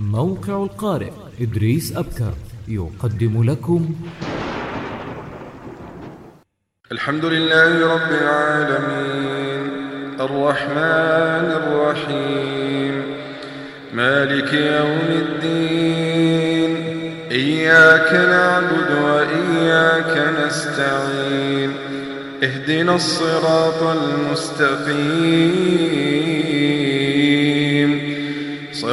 موقع القارئ إدريس أبكر يقدم لكم. الحمد لله رب العالمين. الرحمن الرحيم. مالك يوم الدين. إياك نعبد وإياك نستعين. اهدنا الصراط المستقيم.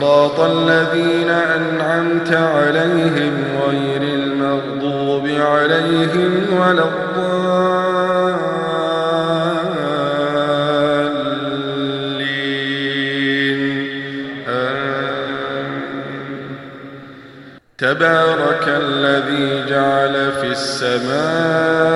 صراط الذين أنعمت عليهم غير المغضوب عليهم ولا الضالين. تبارك الذي جعل في السماء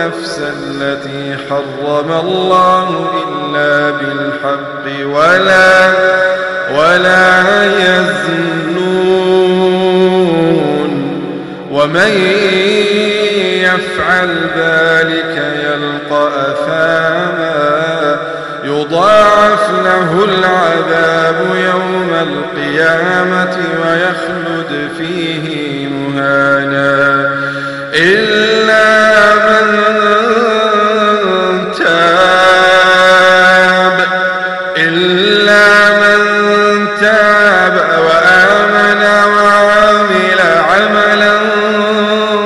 النفس التي حرم الله إلا بالحق ولا ولا يزنون. ومن يفعل ذلك يلقى أثاما. يضاعف له العذاب يوم القيامة ويخلد فيه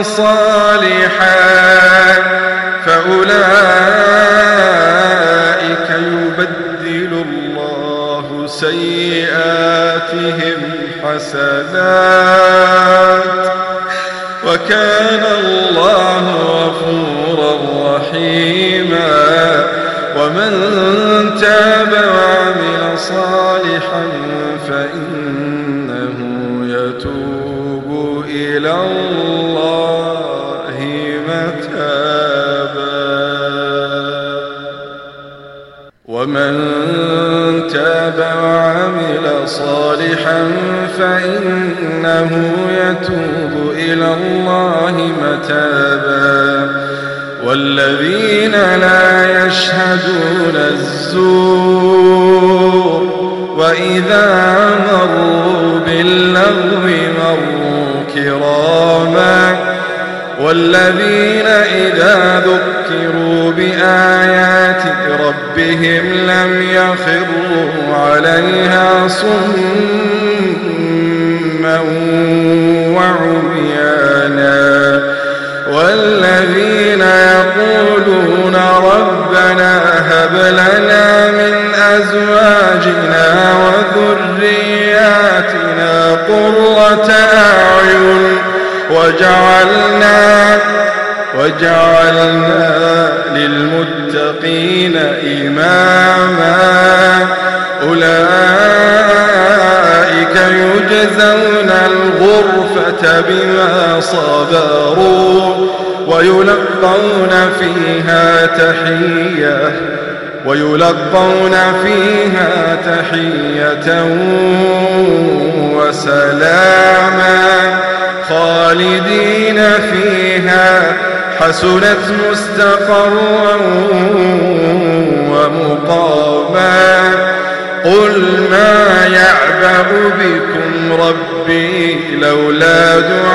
صالحا فأولئك يبدل الله سيئاتهم حسنات وكان الله غفورا رحيما ومن ومن تاب وعمل صالحا فإنه يتوب إلى الله متابا. والذين لا يشهدون الزور وإذا مروا باللغو مروا كراما. والذين إذا ذكروا بآيات ربهم لم يخروا عليها صما وعميانا والذين يقولون ربنا هب لنا من أزواجنا وذرياتنا قرة أعين وجعلنا وجعلنا بما صبروا ويلقون فيها تحية ويلقون فيها تحية وسلاما خالدين فيها. حسنت مستقرا ومقاما قل ما يعبأ بكم ربي لولا دعاؤكم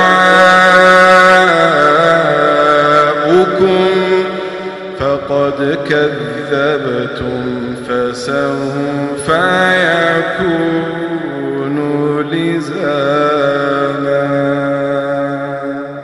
فقد كذبتم فسوف يكون لزاما.